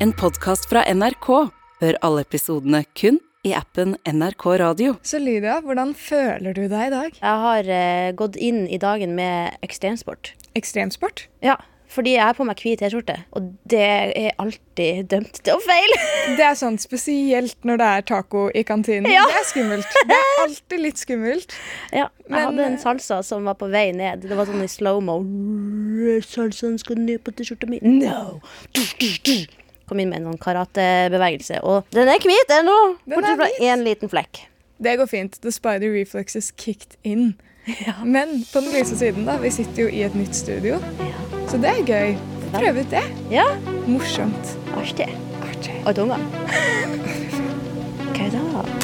En podkast fra NRK. Hør alle episodene kun i appen NRK Radio. Så Lydia, hvordan føler du deg i dag? Jeg har eh, gått inn i dagen med ekstremsport. Ekstremsport? Ja, fordi jeg har på meg hvit T-skjorte, og det er alltid dømt til å feile. Det er sånn spesielt når det er taco i kantinen. Ja. Det er skummelt. Det er alltid litt skummelt. Ja, jeg Men, hadde en eh, salsa som var på vei ned. Det var sånn i slow-mo. Salsaen skal ned på T-skjorta mi. No! Kom inn med en sånn karatebevegelse, og den er hvit ennå! Er Bortsett fra én liten flekk. Det går fint. The spider reflexes kicked in. Men på den lyse siden, da. Vi sitter jo i et nytt studio, Ja. så det er gøy. Prøv ut det. ja, Morsomt. artig. Artig. Og tunga. Hva da?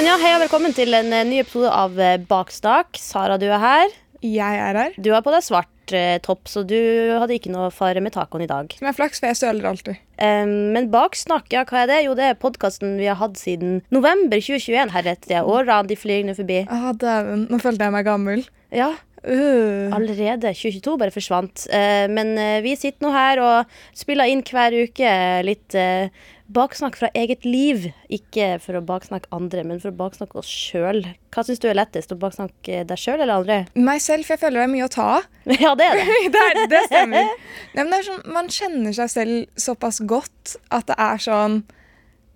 Men ja, hei og velkommen til en eh, ny episode av eh, Bakstak. Sara, du er her. Jeg er her. Du har på deg svart eh, topp, så du hadde ikke noe fare med tacoen i dag. Som er flaks, for jeg søler alltid. Um, men Baksnakk, ja, hva er det? Jo, det er podkasten vi har hatt siden november 2021. Det er Årene de flyr forbi. Ah, dæven. Nå følte jeg meg gammel. Ja, Uh. allerede 2022 bare forsvant. Eh, men eh, vi sitter nå her og spiller inn hver uke litt eh, baksnakk fra eget liv. Ikke for å baksnakke andre, men for å baksnakke oss sjøl. Hva syns du er lettest? Å baksnakke deg sjøl eller andre? Meg selv, for jeg føler det er mye å ta av. ja, det er det. det, er, det stemmer. Nei, det er sånn, man kjenner seg selv såpass godt at det er sånn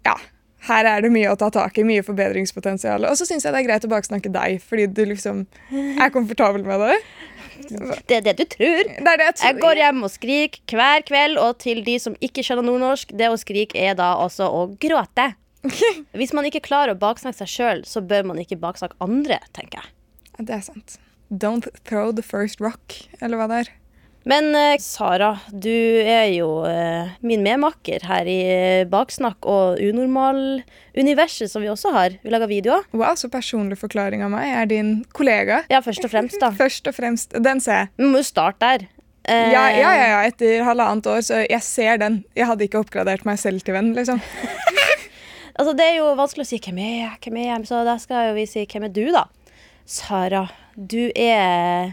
Ja, her er det mye å ta tak i, mye forbedringspotensial. Og så syns jeg det er greit å baksnakke deg, fordi du liksom er komfortabel med det. Det er det du tror. Det det jeg tror. Jeg går hjem og skriker hver kveld, og til de som ikke skjønner nordnorsk, det å skrike er da også å gråte. Hvis man ikke klarer å baksnakke seg sjøl, så bør man ikke baksnakke andre, tenker jeg. Det er sant. Don't throw the first rock, eller hva det er. Men eh, Sara, du er jo eh, min medmakker her i eh, Baksnakk og Unormal-universet, som vi også har. Vi lager videoer. Wow, så personlig forklaring av meg. Jeg er din kollega. Ja, først og fremst, da. Først og fremst. Den ser jeg. Vi må jo starte der. Eh, Ja, ja, ja, ja, etter halvannet år, så jeg ser den. Jeg hadde ikke oppgradert meg selv til venn, liksom. Altså, det er jo vanskelig å si hvem er jeg, hvem er jeg, så da skal jo vi si hvem er du, da. Sara, du er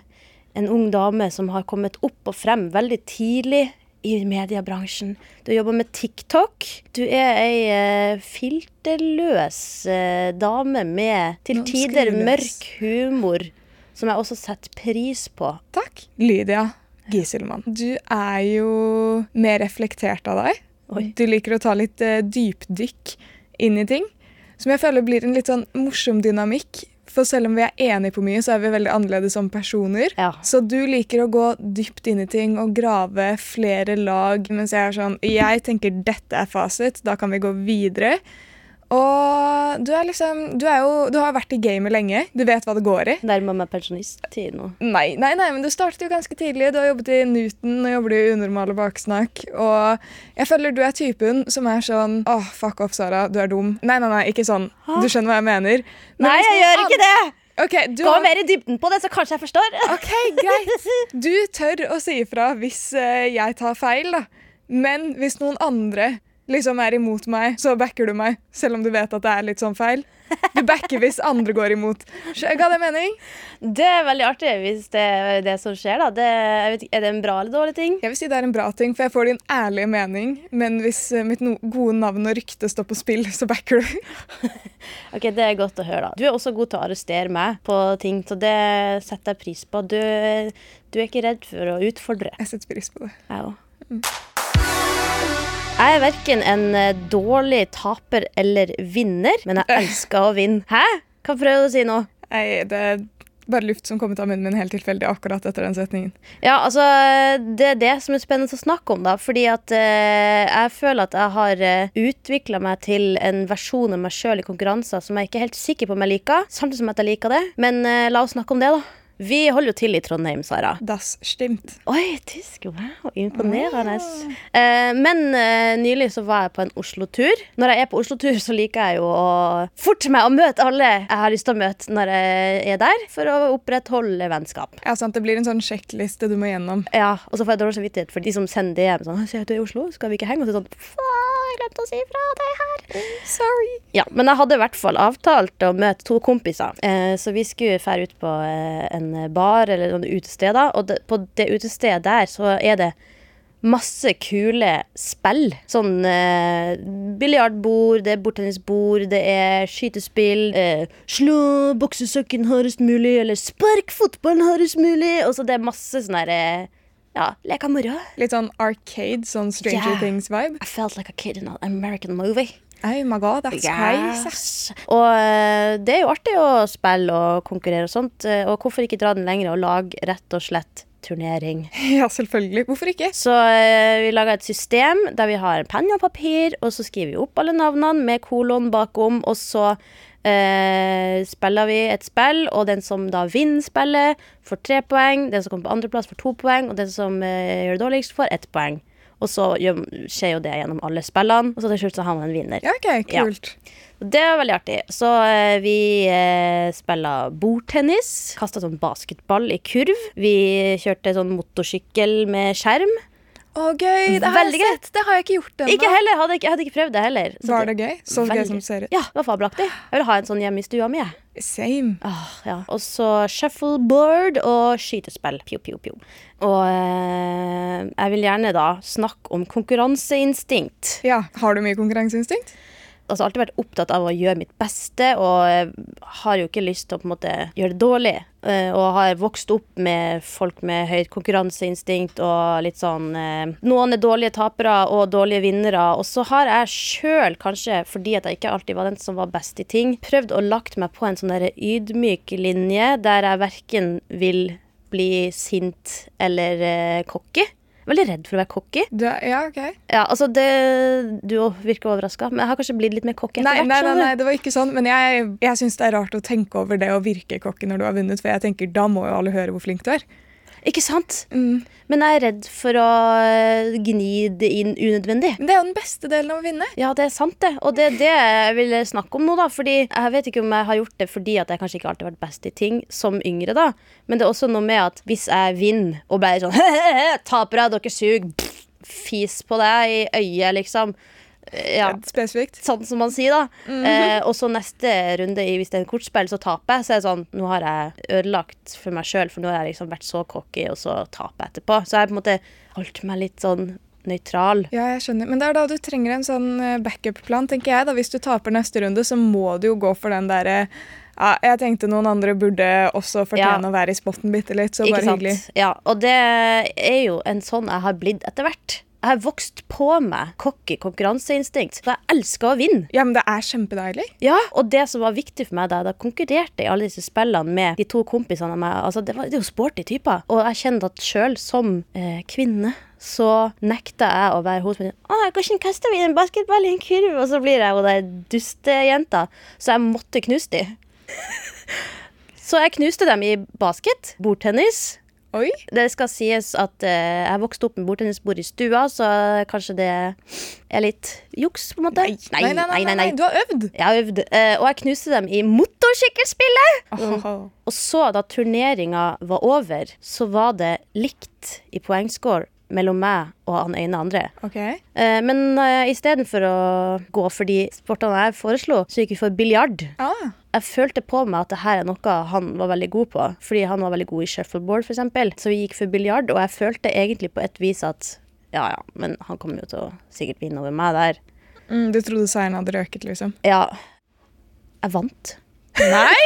en ung dame som har kommet opp og frem veldig tidlig i mediebransjen. Du jobber med TikTok. Du er ei eh, filterløs eh, dame med til tider mørk humor, som jeg også setter pris på. Takk. Lydia Giselmann. Du er jo mer reflektert av deg. Oi. Du liker å ta litt eh, dypdykk inn i ting. Som jeg føler blir en litt sånn morsom dynamikk. For selv om vi er enige på mye, så er vi veldig annerledes som personer. Ja. Så du liker å gå dypt inn i ting og grave flere lag, mens jeg er sånn Jeg tenker dette er fasit, da kan vi gå videre. Og du er liksom Du, er jo, du har vært i gamet lenge. Du vet hva det går i. Nærmer meg pensjonisttid nå. Nei, nei, nei, men du startet jo ganske tidlig. Du har jobbet i Newton og jobber i Unormale baksnakk. Og jeg føler du er typen som er sånn Åh, fuck off, Sara, du er dum. Nei, nei, nei, ikke sånn. Du skjønner hva jeg mener. Men Nei, jeg gjør ikke det! Okay, du Gå mer i dybden på det, så kanskje jeg forstår. Ok, greit. Du tør å si ifra hvis eh, jeg tar feil, da. Men hvis noen andre liksom er imot meg, så backer du meg, selv om du vet at det er litt sånn feil. Du backer hvis andre går imot. Ga det mening? Det er veldig artig hvis det er det som skjer, da. Det, vet, er det en bra eller dårlig ting? Jeg vil si det er en bra ting, for jeg får din ærlige mening. Men hvis eh, mitt no gode navn og rykte står på spill, så backer du. Ok, Det er godt å høre. da. Du er også god til å arrestere meg på ting, så det setter jeg pris på. Du, du er ikke redd for å utfordre. Jeg setter pris på det. Jeg òg. Jeg er verken en eh, dårlig taper eller vinner, men jeg elsker å vinne. Hæ? Hva prøver du å si nå? Nei, det er bare luft som kom ut av munnen min helt tilfeldig akkurat etter den setningen. Ja, altså, Det er det som er spennende å snakke om. da Fordi at eh, jeg føler at jeg har uh, utvikla meg til en versjon av meg sjøl i konkurranser som jeg ikke er helt sikker på om jeg liker. Samtidig som at jeg liker det. Men eh, la oss snakke om det, da. Vi holder jo til i Trondheim, Sara. Das stimmt. Oi, tysk. Wow, imponerende. Eh, men eh, nylig så var jeg på en Oslo-tur. Når jeg er på Oslo-tur, så liker jeg jo å forte meg å møte alle jeg har lyst til å møte når jeg er der, for å opprettholde vennskap. Ja, sant, Det blir en sånn sjekkliste du må gjennom. Ja, Og så får jeg dårlig samvittighet for de som sender DM sånn «Å, at du er i Oslo, skal vi ikke henge?' Og så sånn sånn jeg glemte å si fra deg her. Sorry. Ja, men jeg hadde i hvert fall avtalt å møte to kompiser. Eh, så vi skulle dra ut på eh, en bar eller noen utesteder. Og det, på det utestedet der så er det masse kule spill. Sånn eh, biljardbord, det er bordtennisbord, det er skytespill. Eh, slå boksesokken hardest mulig, eller spark fotballen hardest mulig. Og så det er masse sånn her eh, Ja, leke moro. Litt sånn arcade, sånn Stranger Yeah. Things-vibe. I felt like a kid in an American movie. Oh my god, that's crazy. Og eh, det er jo artig å spille og konkurrere og sånt. eh, Og hvorfor ikke dra den lenger og lage rett og slett turnering? Ja, selvfølgelig. Hvorfor ikke? Så eh, vi laga et system der vi har penn og papir, og så skriver vi opp alle navnene med kolon bakom, og så eh, spiller vi et spill, og den som da vinner spillet, får tre poeng. Den som kommer på andreplass, får to poeng, og den som eh, gjør det dårligst, får ett poeng. Og så gjør, skjer jo det gjennom alle spillene, og så til slutt så har man en vinner. Ja, ok, Ja. Det var veldig artig. Så eh, vi eh, spilla bordtennis. Kasta sånn basketball i kurv. Vi kjørte sånn motorsykkel med skjerm. Å, gøy. Det har jeg sett. Det har jeg ikke gjort ennå. Ikke heller, hadde ikke, jeg hadde ikke prøvd det heller. Så Var det gøy? Så gøy som ser ut. Ja, det var fabelaktig. Jeg vil ha en sånn hjemme i stua mi. jeg. Same. Åh, ja. Og så shuffleboard og skytespill. Pew, pew, pew. Og eh, jeg vil gjerne da snakke om konkurranseinstinkt. Ja, Har du mye konkurranseinstinkt? Altså alltid vært opptatt av å gjøre mitt beste, og eh, har jo ikke lyst til å på en måte gjøre det dårlig. Eh, og har vokst opp med folk med høyt konkurranseinstinkt og litt sånn eh, Noen er dårlige tapere og dårlige vinnere. Og så har jeg sjøl, kanskje fordi at jeg ikke alltid var den som var best i ting, prøvd å lagt meg på en sånn der ydmyk linje der jeg verken vil bli sint eller eh, cocky. Veldig redd for å være cocky. Ja, ok. Ja, altså det, Du virker overraska, men jeg har kanskje blitt litt mer cocky etter nei, hvert. nei, nei, nei, det var ikke sånn. Men jeg, jeg syns det er rart å tenke over det å virke cocky når du har vunnet, for jeg tenker da må jo alle høre hvor flink du er. Ikke sant? Mm. Men jeg er redd for å eh, gni det inn unødvendig. Men det er jo den beste delen av å vinne. Ja, det er sant, det. Og det er det jeg vil snakke om nå, da. Fordi jeg vet ikke om jeg har gjort det fordi at jeg kanskje ikke alltid har vært best i ting som yngre, da. Men det er også noe med at hvis jeg vinner og bare sånn Tapere, dere suger. Fis på deg i øyet, liksom. Ja. Spesifikt. Sånn som man sier, da. eh, og så neste runde, i, hvis det er en kortspill, så taper jeg. Så er det sånn Nå har jeg ødelagt for meg sjøl, for nå har jeg liksom vært så cocky, og så taper jeg etterpå. Så jeg på en måte holdt meg litt sånn nøytral. Ja, jeg skjønner. Men det er da du trenger en sånn eh, backup-plan, tenker jeg. da. Hvis du taper neste runde, så må du jo gå for den derre ja, jeg tenkte noen andre burde også fortjene Ja. å være i spotten bitte litt, så bare hyggelig. Ja, og det er jo en sånn jeg har blitt etter hvert. Jeg har vokst på meg cocky konkurranseinstinkt. For jeg elsker å vinne. Ja, men det er kjempedeilig. Ja, og det som var viktig for meg da jeg konkurrerte i alle disse spillene med de to kompisene meg, altså det, var, det er jo sporty typer. Og jeg kjente at sjøl som eh, kvinne så nekta jeg å være hos Ah, hvordan kaster vi en basketball i en kurv? Og så blir jeg jo den dustejenta. Så jeg måtte knuse de. så jeg knuste dem i basket, bordtennis. Oi. Det skal sies at eh, jeg vokste opp med bordtennisbord i stua, så kanskje det er litt juks, på en måte. Nei, nei, nei, nei, nei. Du har øvd. Jeg har øvd, eh, og jeg knuste dem i motorsykkelspillet! Åh. Og så, da turneringa var over, så var det likt i poengscore mellom meg og han ene andre. Okay. Eh, men uh, istedenfor å gå for de sportene jeg foreslo, så gikk vi for biljard. Ah. Jeg følte på meg at det her er noe han var veldig god på. Fordi han var veldig god i shuffleboard, f.eks. Så vi gikk for biljard, og jeg følte egentlig på et vis at ja, ja, men han kommer jo til å sikkert vinne over meg der. Mm, du trodde seieren hadde røket, liksom? Ja. Jeg vant. Nei!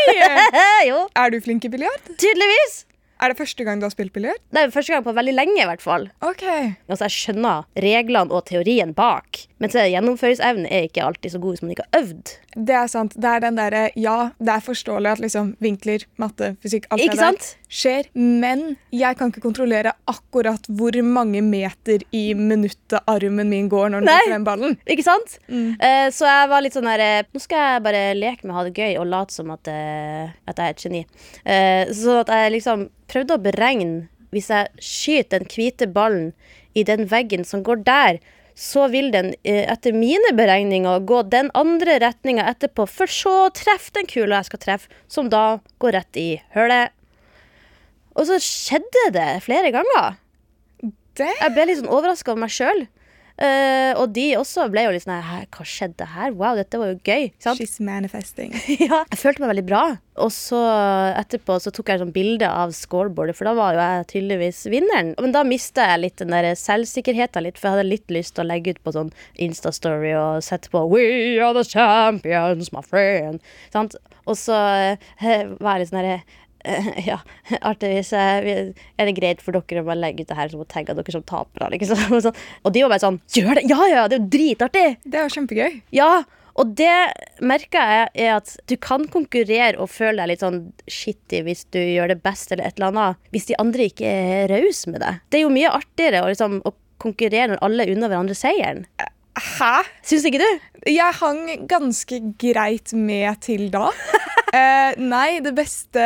jo, er du flink i biljard? tydeligvis! Er det første gang du har spilt biljard? Det er første gang på veldig lenge, i hvert fall. OK. Altså, jeg skjønner reglene og teorien bak, men så gjennomføringsevnen er ikke alltid så god hvis man ikke har øvd. Det er sant. Det er den derre Ja, det er forståelig at liksom vinkler, matte, fysikk, alt Ikke det der sant? skjer, men jeg kan ikke kontrollere akkurat hvor mange meter i minuttet armen min går når den treffer den ballen. Ikke sant? Mm. Uh, så jeg var litt sånn her eh, Nå skal jeg bare leke med å ha det gøy og late som at, uh, at jeg er et geni. Uh, så at jeg liksom prøvde å beregne Hvis jeg skyter den hvite ballen i den veggen som går der, så vil den eh, etter mine beregninger gå den andre retninga etterpå, for så å treffe den kula jeg skal treffe, som da går rett i hølet. Og så skjedde det flere ganger. Det Jeg ble litt sånn overraska over meg sjøl. Eh, og de også ble jo litt sånn her, Hva skjedde her? Wow, dette var jo gøy. Sant? She's manifesting. ja, jeg følte meg veldig bra. Og så etterpå så tok jeg sånn bilde av scoreboardet, for da var jo jeg tydeligvis vinneren. Men da mista jeg litt den der selvsikkerheten litt, for jeg hadde litt lyst til å legge ut på sånn Insta-story og sette på We are the champions, my friend. Sant? Og så eh, var jeg litt sånn herre ja, artigvis er det greit for dere å bare legge ut det her som å tagge dere som tapere. Liksom. Og. De var bare sånn Gjør det! Ja, ja, det er jo dritartig! Det er jo kjempegøy. Ja, og det merker jeg er at du kan konkurrere og føle deg litt sånn shitty hvis du gjør det best eller et eller annet, hvis de andre ikke er rause med det. Det er jo mye artigere å, liksom, å konkurrere når alle unner hverandre seieren. Hæ? Syns ikke du? Jeg hang ganske greit med til da. Eh, nei, det beste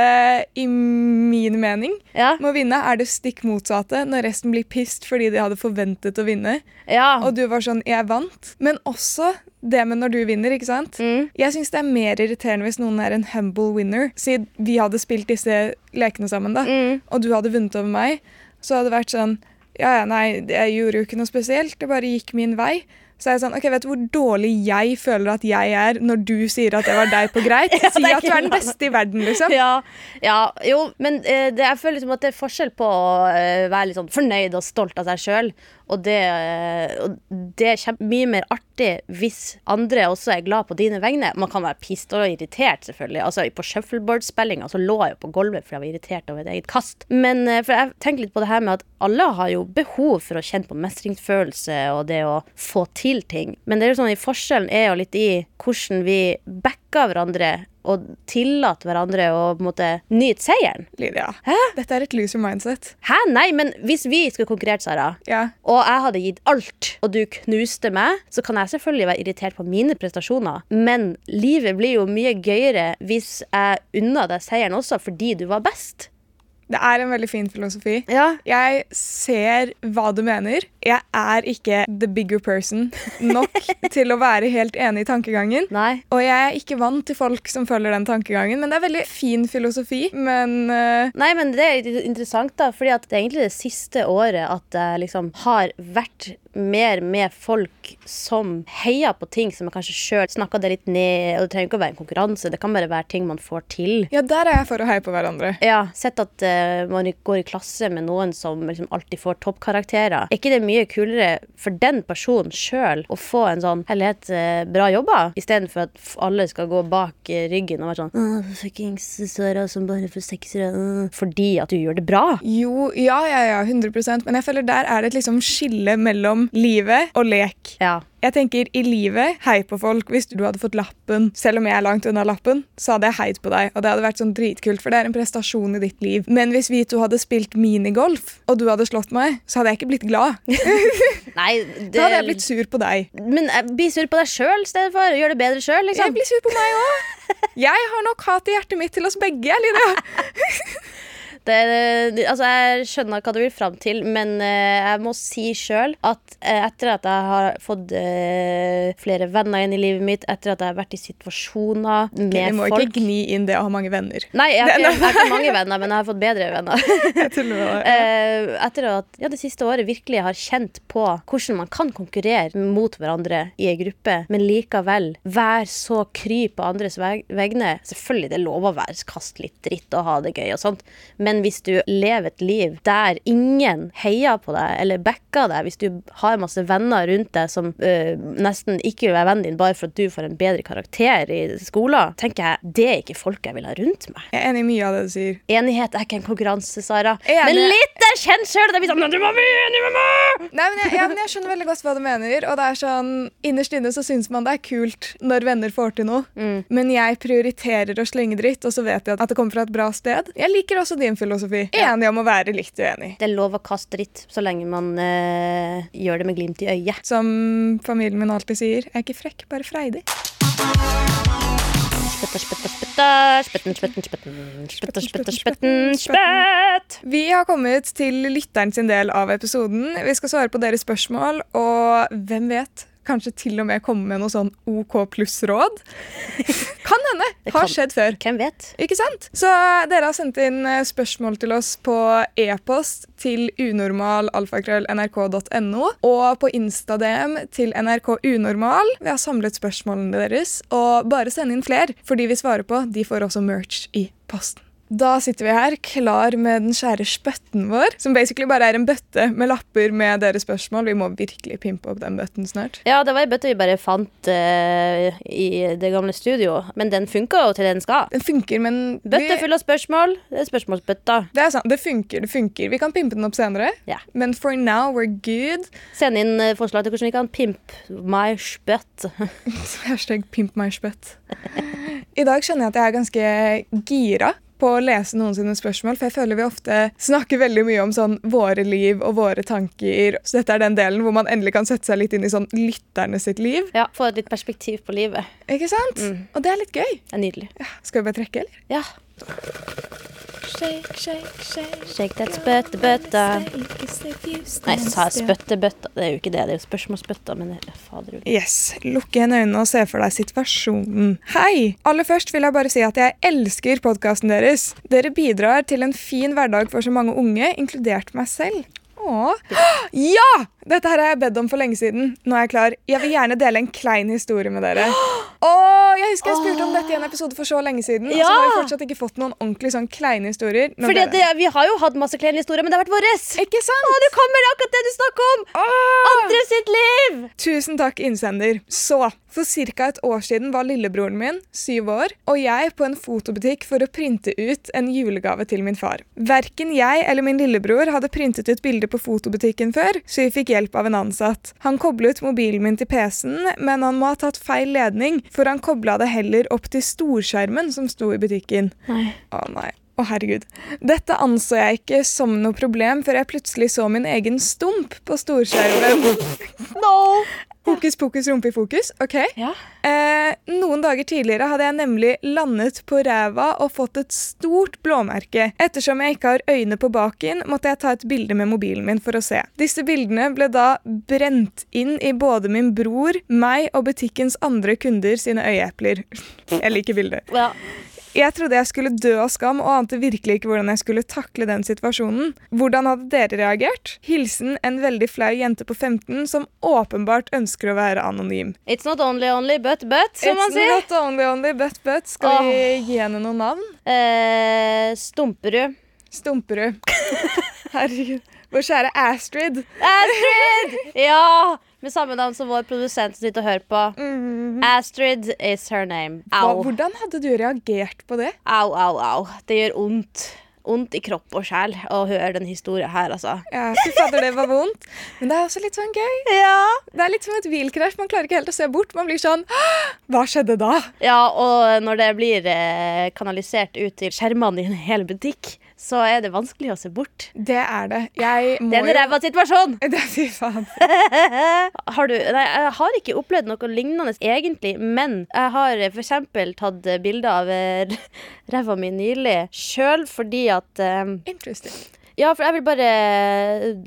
i min mening Ja. med å vinne er det stikk motsatte, når resten blir pissed fordi de hadde forventet å vinne. Ja. Og du var sånn 'jeg vant'. Men også det med når du vinner, ikke sant. Mm. Jeg syns det er mer irriterende hvis noen er en humble winner. Siden vi hadde spilt disse lekene sammen, da, Mm. og du hadde vunnet over meg, så hadde det vært sånn Ja, ja, nei, jeg gjorde jo ikke noe spesielt. Det bare gikk min vei. Så er jeg sånn, ok, Vet du hvor dårlig jeg føler at jeg er når du sier at det var deg på greit? Ja, Si at du er den beste i verden, liksom. Ja, ja, jo, men eh, det, jeg føler liksom at det er forskjell på å eh, være litt sånn fornøyd og stolt av seg sjøl, og det, eh, og det er mye mer artig hvis andre også er glad på dine vegne. Man kan være pissed og irritert, selvfølgelig. Altså, på shuffleboard-spillinga så lå jeg jo på gulvet fordi jeg var irritert over et eget kast. Men eh, for jeg tenker litt på det her med at alle har jo behov for å kjenne på mestringsfølelse og det å få til ting. Men det er jo sånn, forskjellen er jo litt i hvordan vi backer hverandre og tillater hverandre å på en måte nyte seieren. Lydia, Hæ? dette er et loser mindset. Hæ? Nei, men hvis vi skulle konkurrert, Sara, Ja. og jeg hadde gitt alt, og du knuste meg, så kan jeg selvfølgelig være irritert på mine prestasjoner. Men livet blir jo mye gøyere hvis jeg unna deg seieren også, fordi du var best. Det er en veldig fin filosofi. Ja. Jeg ser hva du mener. Jeg er ikke the bigger person nok til å være helt enig i tankegangen. Nei. Og jeg er ikke vant til folk som følger den tankegangen, men det er veldig fin filosofi. Men uh... Nei, men det er interessant, da, fordi at det er egentlig det siste året at jeg liksom har vært mer med folk som heier på ting som jeg kanskje sjøl snakka det litt ned. Og det trenger ikke å være en konkurranse, det kan bare være ting man får til. ja, der er jeg for å heie på hverandre. Ja, sett at uh, man går i klasse med noen som liksom alltid får toppkarakterer. Er ikke det mye kulere for den personen sjøl å få en sånn helhet uh, bra jobba, istedenfor at alle skal gå bak uh, ryggen og være sånn «Åh, Fuckings Sara som bare får seksere. øh», Fordi at du gjør det bra. Jo, ja, ja, ja, 100% men jeg føler der er det et liksom skille mellom livet og lek. Ja. Jeg tenker i livet, hei på folk. Hvis du hadde fått lappen, selv om jeg er langt unna lappen, så hadde jeg heid på deg. Og det hadde vært sånn dritkult, for det er en prestasjon i ditt liv. Men hvis vi to hadde spilt minigolf, og du hadde slått meg, så hadde jeg ikke blitt glad. Nei, det Da hadde jeg blitt sur på deg. Men eh, bli sur på deg sjøl i stedet for. Gjør det bedre sjøl, Jeg liksom. blir sur på meg òg. Jeg har nok hat i hjertet mitt til oss begge. Lydia. Det, det, altså, jeg skjønner hva du vil fram til, men eh, jeg må si sjøl at eh, etter at jeg har fått eh, flere venner inn i livet mitt, etter at jeg har vært i situasjoner med folk Vi må folk ikke gni inn det å ha mange venner. Nei, jeg har, ikke, jeg har ikke mange venner, men jeg har fått bedre venner. Eh, etter at ja, det siste året virkelig har kjent på hvordan man kan konkurrere mot hverandre i ei gruppe, men likevel være så kry på andres vegne. Selvfølgelig, det er lov å være kaste litt dritt og ha det gøy og sånt, men hvis du lever et liv der ingen heier på deg eller backer deg, hvis du har masse venner rundt deg som øh, nesten ikke vil være vennen din bare for at du får en bedre karakter i skolen, tenker jeg det er ikke folk jeg vil ha rundt meg. Jeg er enig i mye av det du sier. Enighet er ikke en konkurranse, Sara. Enig. Men litt er kjent sjøl. Det blir sånn Du må bli enig med meg! Nei, men jeg, ja, jeg skjønner veldig godt hva du mener. Og det er sånn, Innerst inne så syns man det er kult når venner får til noe. Mm. Men jeg prioriterer å slenge dritt, og så vet jeg at det kommer fra et bra sted. Jeg liker også din filosofi. Enig om å være litt uenig. Det er lov å kaste dritt så lenge man eh, gjør det med glimt i øyet. Som familien min alltid sier, jeg er ikke frekk, bare freidig. Spytter, spytter, spytter. Spytter, spytter. Vi har kommet til lytteren sin del av episoden. Vi skal svare på deres spørsmål, og hvem vet? Kanskje til og med komme med noe sånn OK pluss-råd? kan hende! Har skjedd før. Hvem vet? Ikke sant? Så dere har sendt inn eh, spørsmål til oss på e-post til unormal.alfakrøll.nrk.no og på Insta-DM til NRK Unormal. Vi har samlet spørsmålene deres, og bare send inn flere, for de vi svarer på, de får også merch i posten. Da sitter vi her klar med den kjære spøtten vår, som basically bare er en bøtte med lapper med deres spørsmål. Vi må virkelig pimpe opp den bøtten snart. Ja, det var ei bøtte vi bare fant uh, i det gamle studio, men den funka jo til det den skal. Den funker, men Bøtte full av spørsmål. Det er spørsmålsbøtta. Det er sant, det funker, det funker. Vi kan pimpe den opp senere, Ja. men for now we're good. Send inn eh, forslag til hvordan vi kan pimpe my spøtt. Hashtag pimp my spøtt. I dag kjenner jeg at jeg er ganske gira på å lese noen sine spørsmål, for jeg føler vi ofte snakker veldig mye om sånn våre liv og våre tanker. Så dette er den delen hvor man endelig kan sette seg litt inn i sånn lytterne sitt liv. Ja, Få et litt perspektiv på livet. Ikke sant? Og det er litt gøy. Det er nydelig. Ja, skal vi bare trekke, eller? Ja. Shake, shake, shake. Shake that spøttebøtta. Nei, sa jeg spøttebøtta? Det er jo ikke det. Det er jo spørsmålsbøtta, men det er fader. Yes, Lukk igjen øynene og se for deg situasjonen. Hei! Aller først vil jeg bare si at jeg elsker podkasten deres. Dere bidrar til en fin hverdag for så mange unge, inkludert meg selv. Åh. Ja! Dette her har jeg bedt om for lenge siden. Nå er jeg klar. Jeg vil gjerne dele en klein historie med dere. Åh, jeg husker jeg spurte om dette i en episode for så lenge siden. Og så Ja! har vi fortsatt ikke fått noen ordentlig sånn kleine historier. Fordi det, Vi har jo hatt masse kleine historier, men det har vært våres. Ikke sant? Å, det kommer akkurat det du snakker om! Oh. Andre sitt liv! Tusen takk, innsender. Så, for ca. et år siden var lillebroren min, syv år, og jeg på en fotobutikk for å printe ut en julegave til min far. Verken jeg eller min lillebror hadde printet ut bilder på fotobutikken før, så vi fikk hjelp av en ansatt. Han koblet mobilen min til PC-en, men han må ha tatt feil ledning, for han kobla det heller opp til storskjermen som sto i butikken. Nei. Å nei. Å herregud. Dette anså jeg ikke som noe problem før jeg plutselig så min egen stump på storskjermen. No! Hokus pokus rumpe i fokus. Ok. Ja. Eh, noen dager tidligere hadde jeg nemlig landet på ræva og fått et stort blåmerke. Ettersom jeg ikke har øyne på baken, måtte jeg ta et bilde med mobilen min for å se. Disse bildene ble da brent inn i både min bror, meg og butikkens andre kunder sine øyeepler. Jeg liker bildet. ja. Jeg trodde jeg skulle dø av skam og ante virkelig ikke hvordan jeg skulle takle den situasjonen. Hvordan hadde dere reagert? Hilsen en veldig flau jente på 15 som åpenbart ønsker å være anonym. It's not only only, but but, som man sier. It's not only only, but but. Skal vi gi henne noen navn? Eh, Stumperud. Stumperud. Herregud. Vår kjære Astrid. Astrid! Ja! Med samme navn som vår produsent som sitter og hører på. Mm. Astrid is her name. Au. hvordan hadde du reagert på det? Au, au, au. Det gjør vondt. Vondt i kropp og sjel å høre den historien her, altså. Ja, Fy fader, det var vondt. Men det er også litt sånn gøy. Ja. Det er litt som et bilkrasj. Man klarer ikke helt å se bort. Man blir sånn Hva skjedde da? ja, og når det blir eh, kanalisert ut til skjermene i en hel butikk, så er det vanskelig å se bort. Det er det. Jeg må Det er en ræva situasjon! Det fy faen. Har du Nei, jeg har ikke opplevd noe lignende egentlig, men jeg har eksempel tatt bilde av eh, ræva mi nylig sjøl fordi at um, Interesting. Ja, for jeg vil bare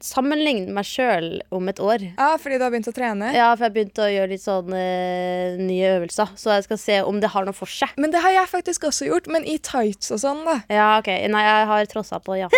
sammenligne meg sjøl om et år. Ja, fordi du har begynt å trene? Ja, for jeg begynte å gjøre litt sånn eh, nye øvelser, så jeg skal se om det har noe for seg. Men det har jeg faktisk også gjort, men i tights og sånn, da. Ja, OK. Nei, jeg har trossa på, ja.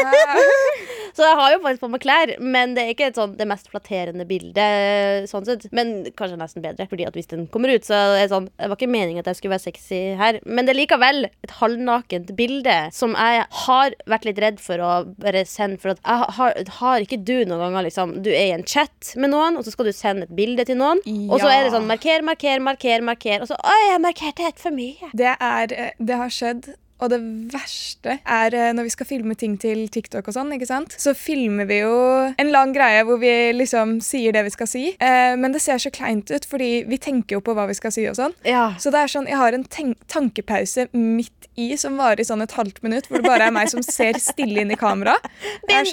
Så jeg har jo faktisk på meg klær, men det er ikke et sånn, det mest flatterende bildet. Sånn sett. Men kanskje nesten bedre, Fordi at hvis den kommer ut, så er det sånn Det var ikke meningen at jeg skulle være sexy her, men det er likevel et halvnakent bilde som jeg har vært litt redd for å bare sende. For at jeg har, har ikke du noen ganger liksom Du er i en chat med noen, og så skal du sende et bilde til noen, og så er det sånn marker, marker, marker, marker, og så Oi, jeg markerte helt for mye. Det er eh, Det har skjedd. Og det verste er eh, når vi skal filme ting til TikTok og sånn, ikke sant? Så filmer vi jo en lang greie hvor vi liksom sier det vi skal si. Eh, men det ser så kleint ut, fordi vi tenker jo på hva vi skal si og sånn. Ja. Så det er sånn, jeg har en tankepause midt i som varer i sånn et halvt minutt, hvor det bare er meg som ser stille inn i kamera. Det er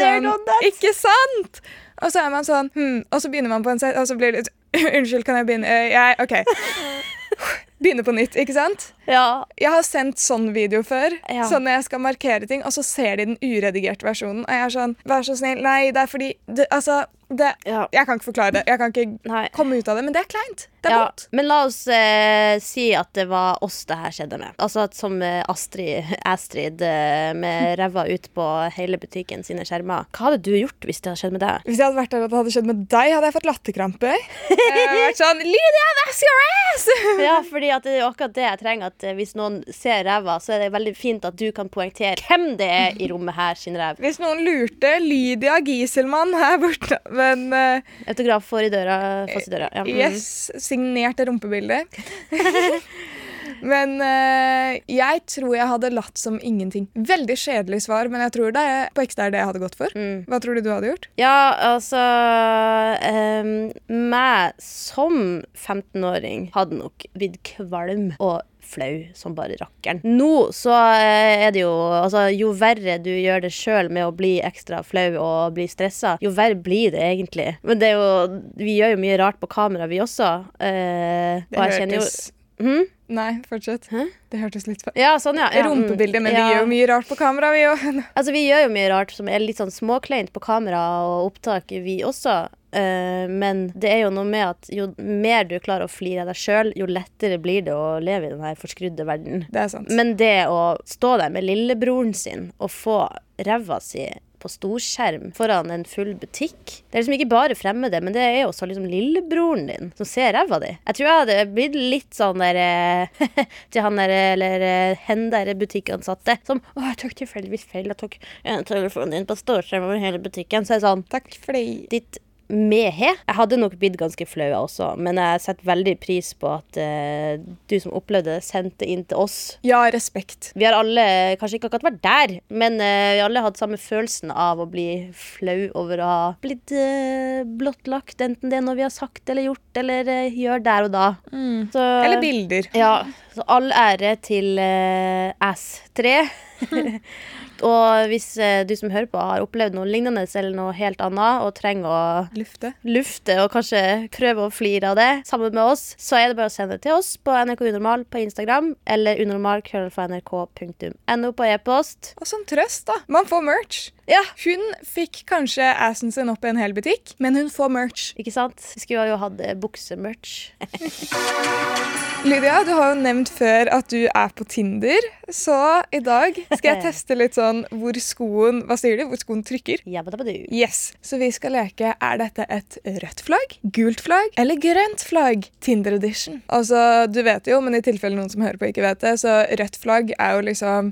that. Ikke sant? Og så er man sånn hm, Og så begynner man på en set, og så blir det litt Unnskyld, kan jeg begynne? Uh, jeg, OK. Begynne på nytt, ikke sant? ja. Jeg har sendt sånn video før, Ja. sånn når jeg skal markere ting, og så ser de den uredigerte versjonen, og jeg er sånn Vær så snill. Nei, det er fordi det, Altså, det Ja. Jeg kan ikke forklare det. Jeg kan ikke Nei. komme ut av det, men det er kleint. Det er Ja, vondt. men la oss eh, si at det var oss det her skjedde med. Altså at som eh, Astrid, Astrid eh, med ræva ut på hele butikken sine skjermer. Hva hadde du gjort hvis det hadde skjedd med deg? Hvis jeg hadde vært der og det hadde skjedd med deg, hadde jeg fått latterkrampe. Vært sånn Lydia, that's your ass! Ja, fordi at det er akkurat det jeg trenger. At eh, hvis noen ser ræva, så er det veldig fint at du kan poengtere hvem det er i rommet her sin ræv. Hvis noen lurte, Lydia Gieselmann her borte. Men uh, Autograf for i døra, fast i døra. Ja. mm. yes, Signerte rumpebilde. Men eh, jeg tror jeg hadde latt som ingenting. Veldig kjedelig svar, men jeg tror det er, på ekte er det jeg hadde gått for. Mm. Hva tror du du hadde gjort? Ja, altså um, Meg som 15-åring hadde nok blitt kvalm og flau som bare rakkeren. Nå så eh, er det jo Altså, jo verre du gjør det sjøl med å bli ekstra flau og bli stressa, jo verre blir det egentlig. Men det er jo Vi gjør jo mye rart på kamera, vi også. Eh, Det og kjenner jo hørtes Hm? Nei, fortsett. Hæ? Det hørtes litt feil Ja, sånn, ja. ja. mm. Rumpebilde, men Ja. vi gjør jo mye rart på kamera, vi òg. Altså, vi gjør jo mye rart som er litt sånn småkleint på kamera og opptak, vi også. Uh, men det er jo noe med at jo mer du klarer å flire av deg sjøl, jo lettere blir det å leve i denne forskrudde verden. Det er sant. Men det å stå der med lillebroren sin og få ræva si på storskjerm foran en full butikk Det er liksom ikke bare fremmede, men det er også liksom lillebroren din som ser ræva di. Jeg tror jeg hadde blitt litt sånn der eh, til han der eller eh, hen der butikkansatte som Å, jeg tok tilfeldigvis feil. Jeg tok telefonen din på storskjerm over hele butikken. Så er det sånn Takk for det. Ditt mehe. Jeg hadde nok blitt ganske flau også, men jeg setter veldig pris på at uh, du som opplevde det, sendte inn til oss. Ja, respekt. Vi har alle kanskje ikke akkurat vært der, men uh, vi alle hatt samme følelsen av å bli flau over å ha blitt uh, blottlagt, enten det er noe vi har sagt eller gjort, eller gjør der og da. Så, Eller bilder. ja, så all ære til uh, Ass3. og hvis eh, du som hører på har opplevd noe lignende eller noe helt annet og trenger å Lufte. lufte og kanskje prøve å flire av det sammen med oss, så er det bare å sende det til oss på NRK Unormal på Instagram eller unormal.nrk.no på e-post. Og som trøst, da. Man får merch. Ja, Hun fikk kanskje assen sin opp i en hel butikk, men hun får merch. ikke sant? Vi skulle jo hatt eh, buksemerch. Lydia, du har jo nevnt før at du er på Tinder, så i dag skal jeg teste litt sånn hvor skoen Hva sier du? Hvor skoen trykker? Yes, Så vi skal leke er dette et rødt flagg, gult flagg eller grønt flagg? Tinder edition. Altså, Du vet jo, men i tilfelle noen som hører på ikke vet det, så rødt flagg er jo liksom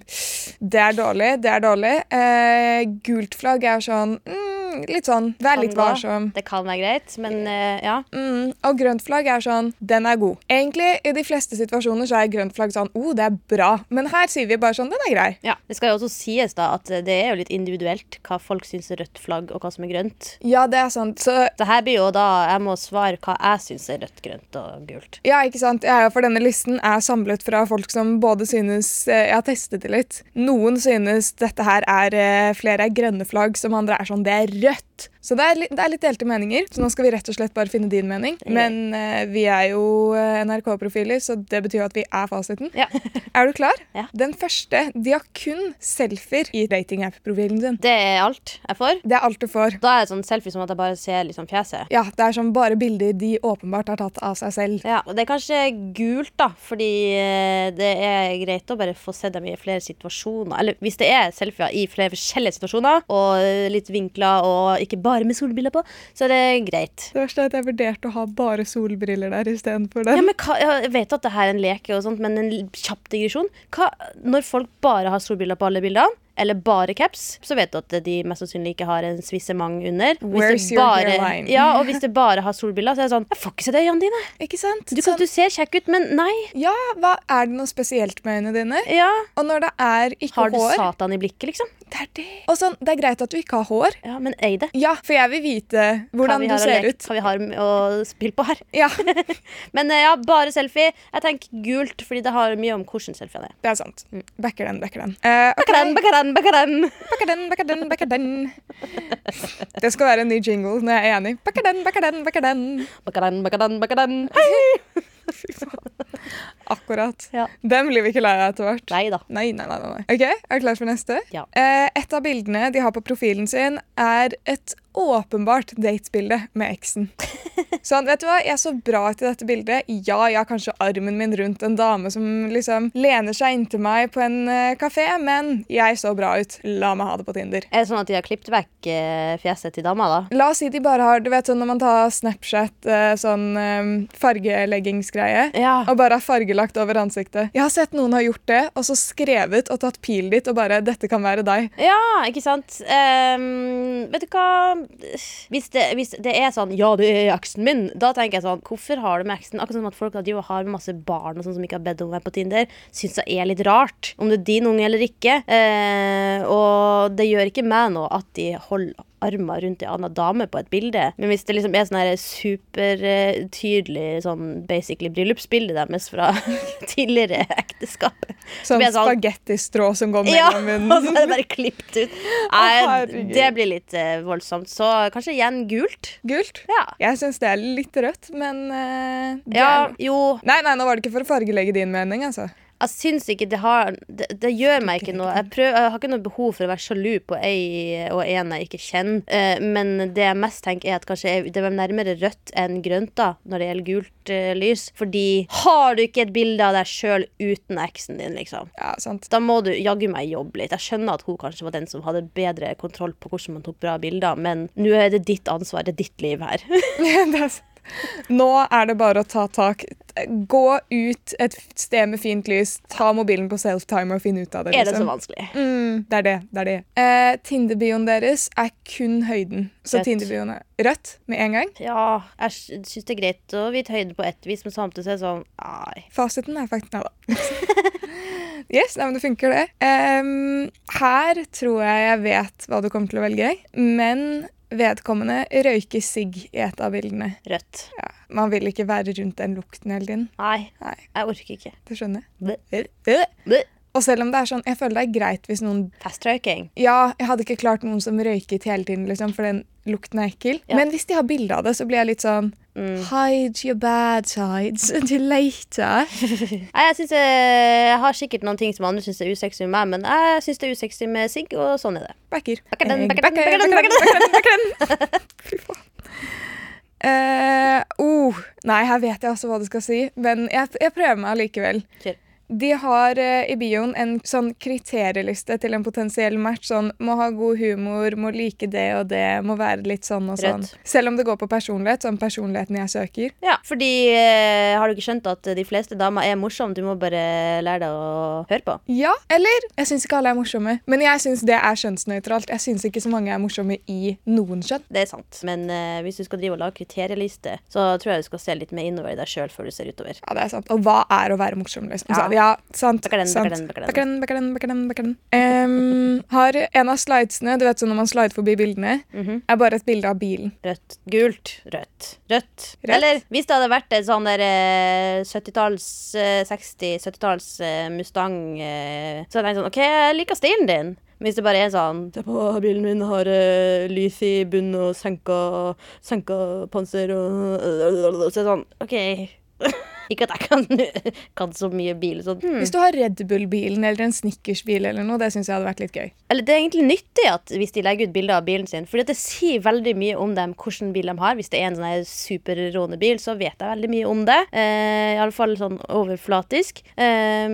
Det er dårlig, det er dårlig. Eh, gult flagg er sånn mm, Litt sånn Vær litt varsom. Det kan være greit, men uh, ja. Mm, og grønt flagg er sånn Den er god. Egentlig, i de fleste situasjoner så er grønt flagg sånn oh, det er bra. Men her sier vi bare sånn Den er grei. ja. Det skal jo også sies da at det er jo litt individuelt hva folk syns er rødt flagg, og hva som er grønt. Ja, det er sant. Så Det her blir jo da Jeg må svare hva jeg syns er rødt, grønt og gult. Ja, ikke sant? Ja, for denne listen er samlet fra folk som både synes eh, Jeg har testet det litt. Noen synes dette her er eh, flere er grønne flagg, som andre er sånn Det er rødt. rött Så det er, det er litt delte meninger. Så nå skal vi rett og slett bare finne din mening. Men uh, vi er jo eh, NRK-profiler, så det betyr jo at vi er fasiten. Ja. Er du klar? Ja. Den første De har kun selfier i datingapp-profilen sin. Det er alt jeg får. Det er alt du får. Da er det sånn selfie som at jeg bare ser liksom fjeset. Ja, Det er sånn bare bilder de åpenbart har tatt av seg selv. Ja, og Det er kanskje gult, da, fordi eh, det er greit å bare få se dem i flere situasjoner. Eller hvis det er selfier i flere forskjellige situasjoner, og litt vinkler, og ikke bare med solbriller på, så er det greit. Det verste er at jeg vurderte å ha bare solbriller der istedenfor Ja, den. men hva, jeg vet at det her er en leke, og sånt, men en kjapp digresjon. Hva, når folk bare har solbriller på alle bildene, eller bare caps, så vet du at de mest sannsynlig ikke har en svissement under. Det Where's your bare, hairline? Ja, og hvis det bare har solbriller, så er det sånn Jeg får ikke se det i øynene dine. Ikke sant? Du, Sånn, du ser kjekk ut, men nei. ja, hva Er det noe spesielt med øynene dine? Ja. Og når det er ikke hår Har du hår Satan i blikket, liksom? Det er det. Og sånn, det er greit at du ikke har hår. Ja, men øy det. Ja, for jeg vil vite hvordan vi du ser ut. Hva vi har å spille på her. Ja, Men eh, ja, bare selfie. Jeg tenker gult, fordi det har mye om hvordan selfien er. det er sant. Backer den, backer den. Uh, okay. Backer den, backer den, backer den. Backer den, backer den, backer den. Det skal være en ny jingle når jeg er enig. Backer den, backer den, backer den. Backer den, backer den, backer den. Faen. Akkurat. Ja. Den blir vi ikke lei av etter hvert. Nei da. Nei, nei, nei, nei. Ok, Er du klar for neste? Ja. Eh, et av bildene de har på profilen sin, er et åpenbart datesbilde med eksen. Sånn, vet du hva, Jeg så bra ut i dette bildet. Ja, jeg har kanskje armen min rundt en dame som liksom lener seg inntil meg på en uh, kafé, men jeg så bra ut. La meg ha det på Tinder. Er det sånn at de har klippet vekk eh, fjeset til dama, da? La oss si de bare har du vet sånn når man tar Snapchat, eh, sånn um, fargeleggingsgreie, Ja. og bare har fargelagt over ansiktet. Jeg har sett noen har gjort det, og så skrevet og tatt pil dit og bare 'Dette kan være deg'. Ja, ikke sant? Um, vet du hva hvis det, hvis det er sånn Ja, det er eksen min. Da tenker jeg sånn Hvorfor har du med eksen? Akkurat som at folk og har masse barn og sånn som ikke har bedt om å være på Tinder. Syns jeg er litt rart. Om det er din unge eller ikke. Eh, og det gjør ikke meg noe at de holder armer rundt ei anna dame på et bilde. Men hvis det liksom er sånn supertydelig sånn basically bryllupsbilde deres fra tidligere ekteskap Sånn så sånn- spagettistrå som går mellom munnen. ja, og så er det bare klippet ut. Nei, det blir litt uh, voldsomt. Så kanskje igjen gult. Gult. Ja. Jeg syns det er litt rødt, men uh, ja, er... jo. Nei, nei, nå var det ikke for å fargelegge din mening, altså. Jeg syns ikke det har Det, det gjør meg ikke noe. Jeg, prøver, jeg har ikke noe behov for å være sjalu på ei og en jeg ikke kjenner. Eh, men det jeg mest tenker, er at kanskje jeg, det er nærmere rødt enn grønt da når det gjelder gult eh, lys. Fordi har du ikke et bilde av deg sjøl uten eksen din, liksom? Ja, sant. Da må du jaggu meg jobbe litt. Jeg skjønner at hun kanskje var den som hadde bedre kontroll på hvordan man tok bra bilder, men nå er det ditt ansvar. Det er ditt liv her. det er sant. Nå er det bare å ta tak. Gå ut et sted med fint lys, ta mobilen på self-timer og finne ut av det. Er det så liksom. vanskelig? Mm, det er det. det, er det. Eh, Tinder-bioen deres er kun høyden. Så Tinder-bioen er rødt med en gang. Ja, jeg syns det er greit å vite høyden på ett vis, men samtidig så er det sånn Nei. Fasiten er faktisk Nei da. yes, nei, men det funker, det. Em, her tror jeg jeg vet hva du kommer til å velge, men vedkommende røyker sigg i et av bildene. Rødt. Ja, man vil ikke være rundt den lukten hele tiden. Nei, Nei, jeg orker ikke. det skjønner jeg. Øh. Bleh. Og selv om det er sånn, jeg føler det er greit hvis noen Festrøyking. Ja, jeg hadde ikke klart noen som røyket hele tiden, liksom, for den lukten er ekkel. Ja. Men hvis de har bilde av det, så blir jeg litt sånn Mm. Hide your bad sides until later. Nei, jeg synes jeg, jeg har sikkert noen ting som andre syns er usexy med meg, men jeg syns det er usexy med sigg, og sånn er det. Backer. Backer den, Eh, backer den, backer den. Fy faen. Eh, oh, nei, her vet jeg også hva du skal si, men jeg, jeg prøver meg allikevel. Kjør. De har eh, i bioen en sånn kriterieliste til en potensiell match. Sånn må ha god humor, må like det og det, må være litt sånn og sånn. Rett. Selv om det går på personlighet, sånn personligheten jeg søker. Ja, fordi eh, har du ikke skjønt at de fleste damer er morsomme? Du må bare lære deg å høre på. Ja, eller Jeg syns ikke alle er morsomme, men jeg syns det er kjønnsnøytralt. Jeg syns ikke så mange er morsomme i noen kjønn. Det er sant. Men eh, hvis du skal drive og lage kriterieliste, så tror jeg du skal se litt mer innover i deg sjøl før du ser utover. Ja, det er sant. Og hva er å være morsom? liksom? Ja. Så, ja, sant. Bakker den, sant. bakker den, bakker den. Bakker den, bakker den, bakker den, bakker den. Em, har en av slidesene, du vet sånn når man slider forbi bildene, Mhm. er bare et bilde av bilen. Rødt. Gult. Rødt. Rødt. Rødt. Eller hvis det hadde vært et sånn der eh, 70-talls, eh, 60-70-talls eh, Mustang, eh, så hadde jeg tenkt sånn OK, jeg liker stilen din. Hvis det bare er sånn Se på, bilen min har uh, lys i bunnen og senka, senka panser og Så er det sånn OK. Ikke at jeg kan, kan så mye bil. Sånn. Hmm. Hvis du har Red Bull-bilen eller en Snickers-bil eller noe, det syns jeg hadde vært litt gøy. Eller det er egentlig nyttig at hvis de legger ut bilder av bilen sin, for det sier veldig mye om dem hvilken bil de har. Hvis det er en sånn her superråne bil, så vet jeg veldig mye om det. Eh, Iallfall sånn overflatisk. Eh,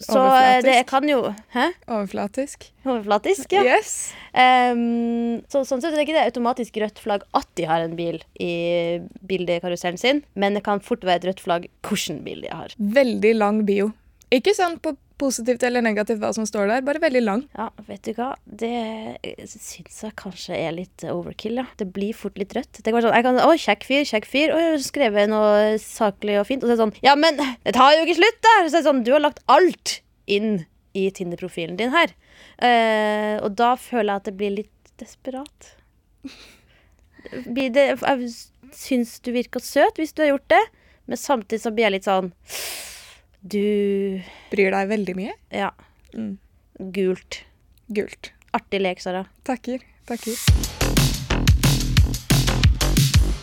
så Overflatisk? det kan jo Hæ? Overflatisk. Overflatisk, ja. Yes. Um, så, sånn sett er det ikke det automatisk rødt flagg at de har en bil i bildekarusellen sin, men det kan fort være et rødt flagg bil de har. Veldig lang bio. Ikke sånn på positivt eller negativt hva som står der, bare veldig lang. Ja, vet du hva? Det syns jeg kanskje er litt overkill, ja. Det blir fort litt rødt. Det går sånn, jeg kan, Å, kjekk fyr, kjekk fyr. Og jeg har skrevet noe saklig og fint. Og så er det sånn Ja, men det tar jo ikke slutt der! Så er det sånn, du har lagt alt inn i Tinder-profilen din her. Uh, og da føler jeg at det blir litt desperat. Blir det, jeg syns du virka søt hvis du har gjort det, men samtidig så blir jeg litt sånn Du Bryr deg veldig mye. Ja. Mm. Gult. Gult. Artig lek, Sara. Takker. Takker.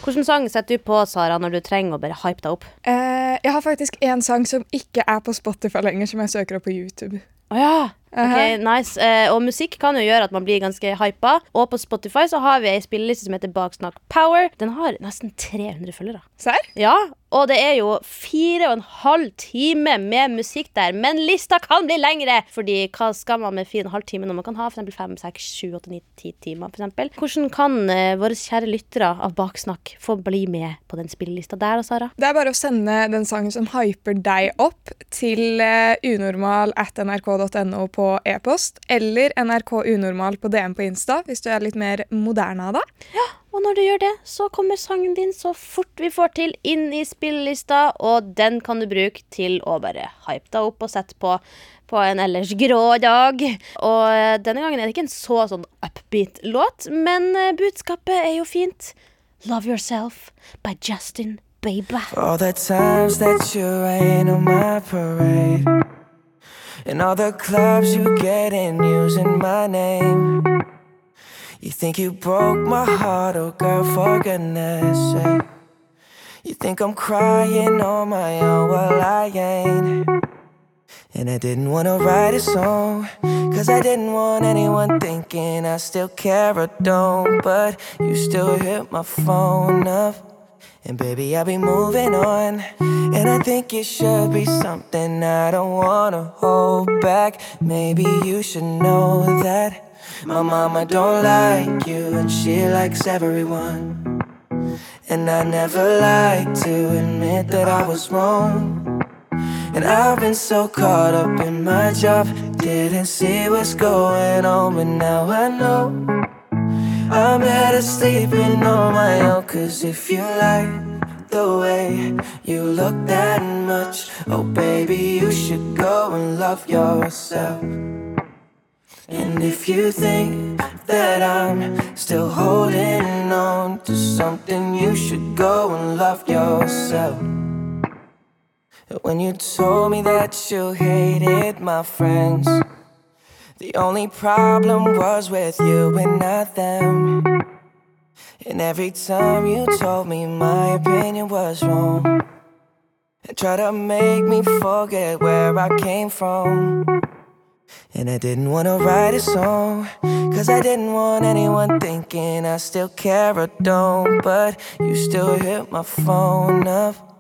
Hvilken sang setter du på, Sara, når du trenger å bare hype deg opp? Eh, jeg har faktisk en sang som ikke er på Spotify lenger, som jeg søker opp på YouTube. Å ja! Ok, nice. Eh, og musikk kan jo gjøre at man blir ganske hypa. Og på Spotify så har vi ei spilleliste som heter Baksnakk Power. Den har nesten 300 følgere. Serr? Ja, og det er jo fire og en halv time med musikk der. Men lista kan bli lengre! Fordi hva skal man med fire og en halv time når man kan ha eksempel fem, seks, sju, åtte, ni, ti timer? For eksempel. Hvordan kan eh, våre kjære lyttere av Baksnakk få bli med på den spillelista der, Sara? Det er bare å sende den sangen som hyper deg opp, til eh, unormal at nrk.no på e-post, eller NRK Unormal på DM på Insta, hvis du er litt mer moderne av deg. Og når du gjør det, så kommer sangen din så fort vi får til inn i spillelista, og den kan du bruke til å bare hype deg opp og sette på på en ellers grå dag. Og eh, denne gangen er det ikke en så sånn upbeat låt, men eh, budskapet er jo fint. Love Yourself by Justin Bieber. All the times that you rain on my parade. And all the clubs you get in using my name. You think you broke my heart, oh girl, for goodness sake. You think I'm crying on my own, well, I ain't. And I didn't wanna write a song, cause I didn't want anyone thinking I still care or don't. But you still hit my phone up. And baby, I'll be moving on. And I think it should be something I don't wanna hold back. Maybe you should know that my mama don't like you, and she likes everyone. And I never like to admit that I was wrong. And I've been so caught up in my job, didn't see what's going on, but now I know. I'm better sleeping on my own, cause if you like the way you look that much, oh baby, you should go and love yourself. And if you think that I'm still holding on to something, you should go and love yourself. When you told me that you hated my friends, the only problem was with you and not them. And every time you told me my opinion was wrong, and tried to make me forget where I came from. And I didn't wanna write a song, cause I didn't want anyone thinking I still care or don't. But you still hit my phone up.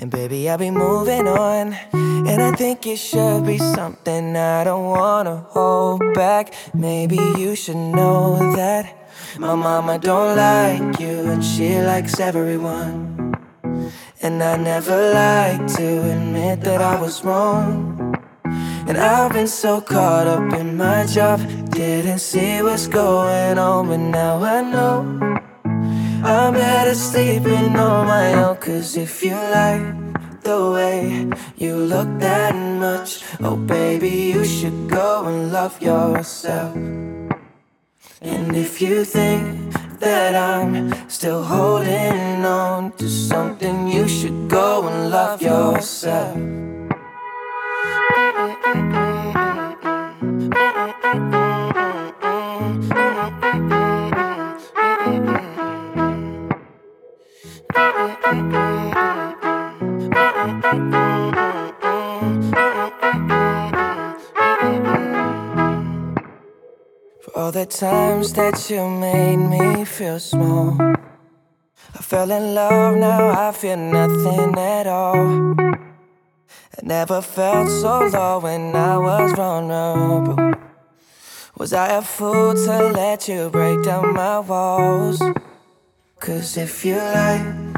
And baby, I'll be moving on. And I think it should be something I don't wanna hold back. Maybe you should know that my mama don't like you, and she likes everyone. And I never like to admit that I was wrong. And I've been so caught up in my job, didn't see what's going on, but now I know. I'm better sleeping on my own, cause if you like the way you look that much, oh baby, you should go and love yourself. And if you think that I'm still holding on to something, you should go and love yourself. For all the times that you made me feel small. I fell in love, now I feel nothing at all. I never felt so low when I was vulnerable. Was I a fool to let you break down my walls? Cause if you like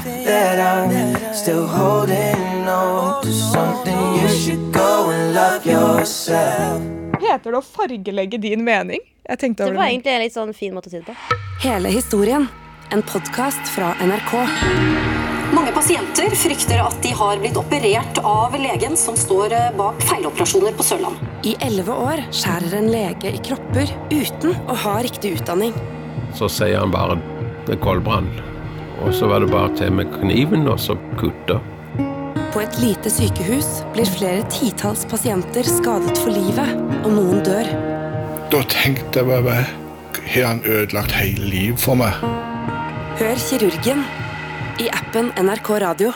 that I'm still holding on to something, you should go and love yourself. Heter det å fargelegge din mening? Jeg tenkte Det over var det. egentlig en litt sånn fin måte å si det på. Hele historien. En podkast fra NRK. Mange pasienter frykter at de har blitt operert av legen som står eh, bak feiloperasjoner på Sørlandet. I elleve år skjærer en lege i kropper uten å ha riktig utdanning. Så sier han bare det er koldbrann. Og så var det bare til med kniven og så kutte. På et lite sykehus blir flere titalls pasienter skadet for livet, og noen dør. Da tenkte jeg bare Har han ødelagt hele livet for meg? Hør kirurgen i appen NRK Radio.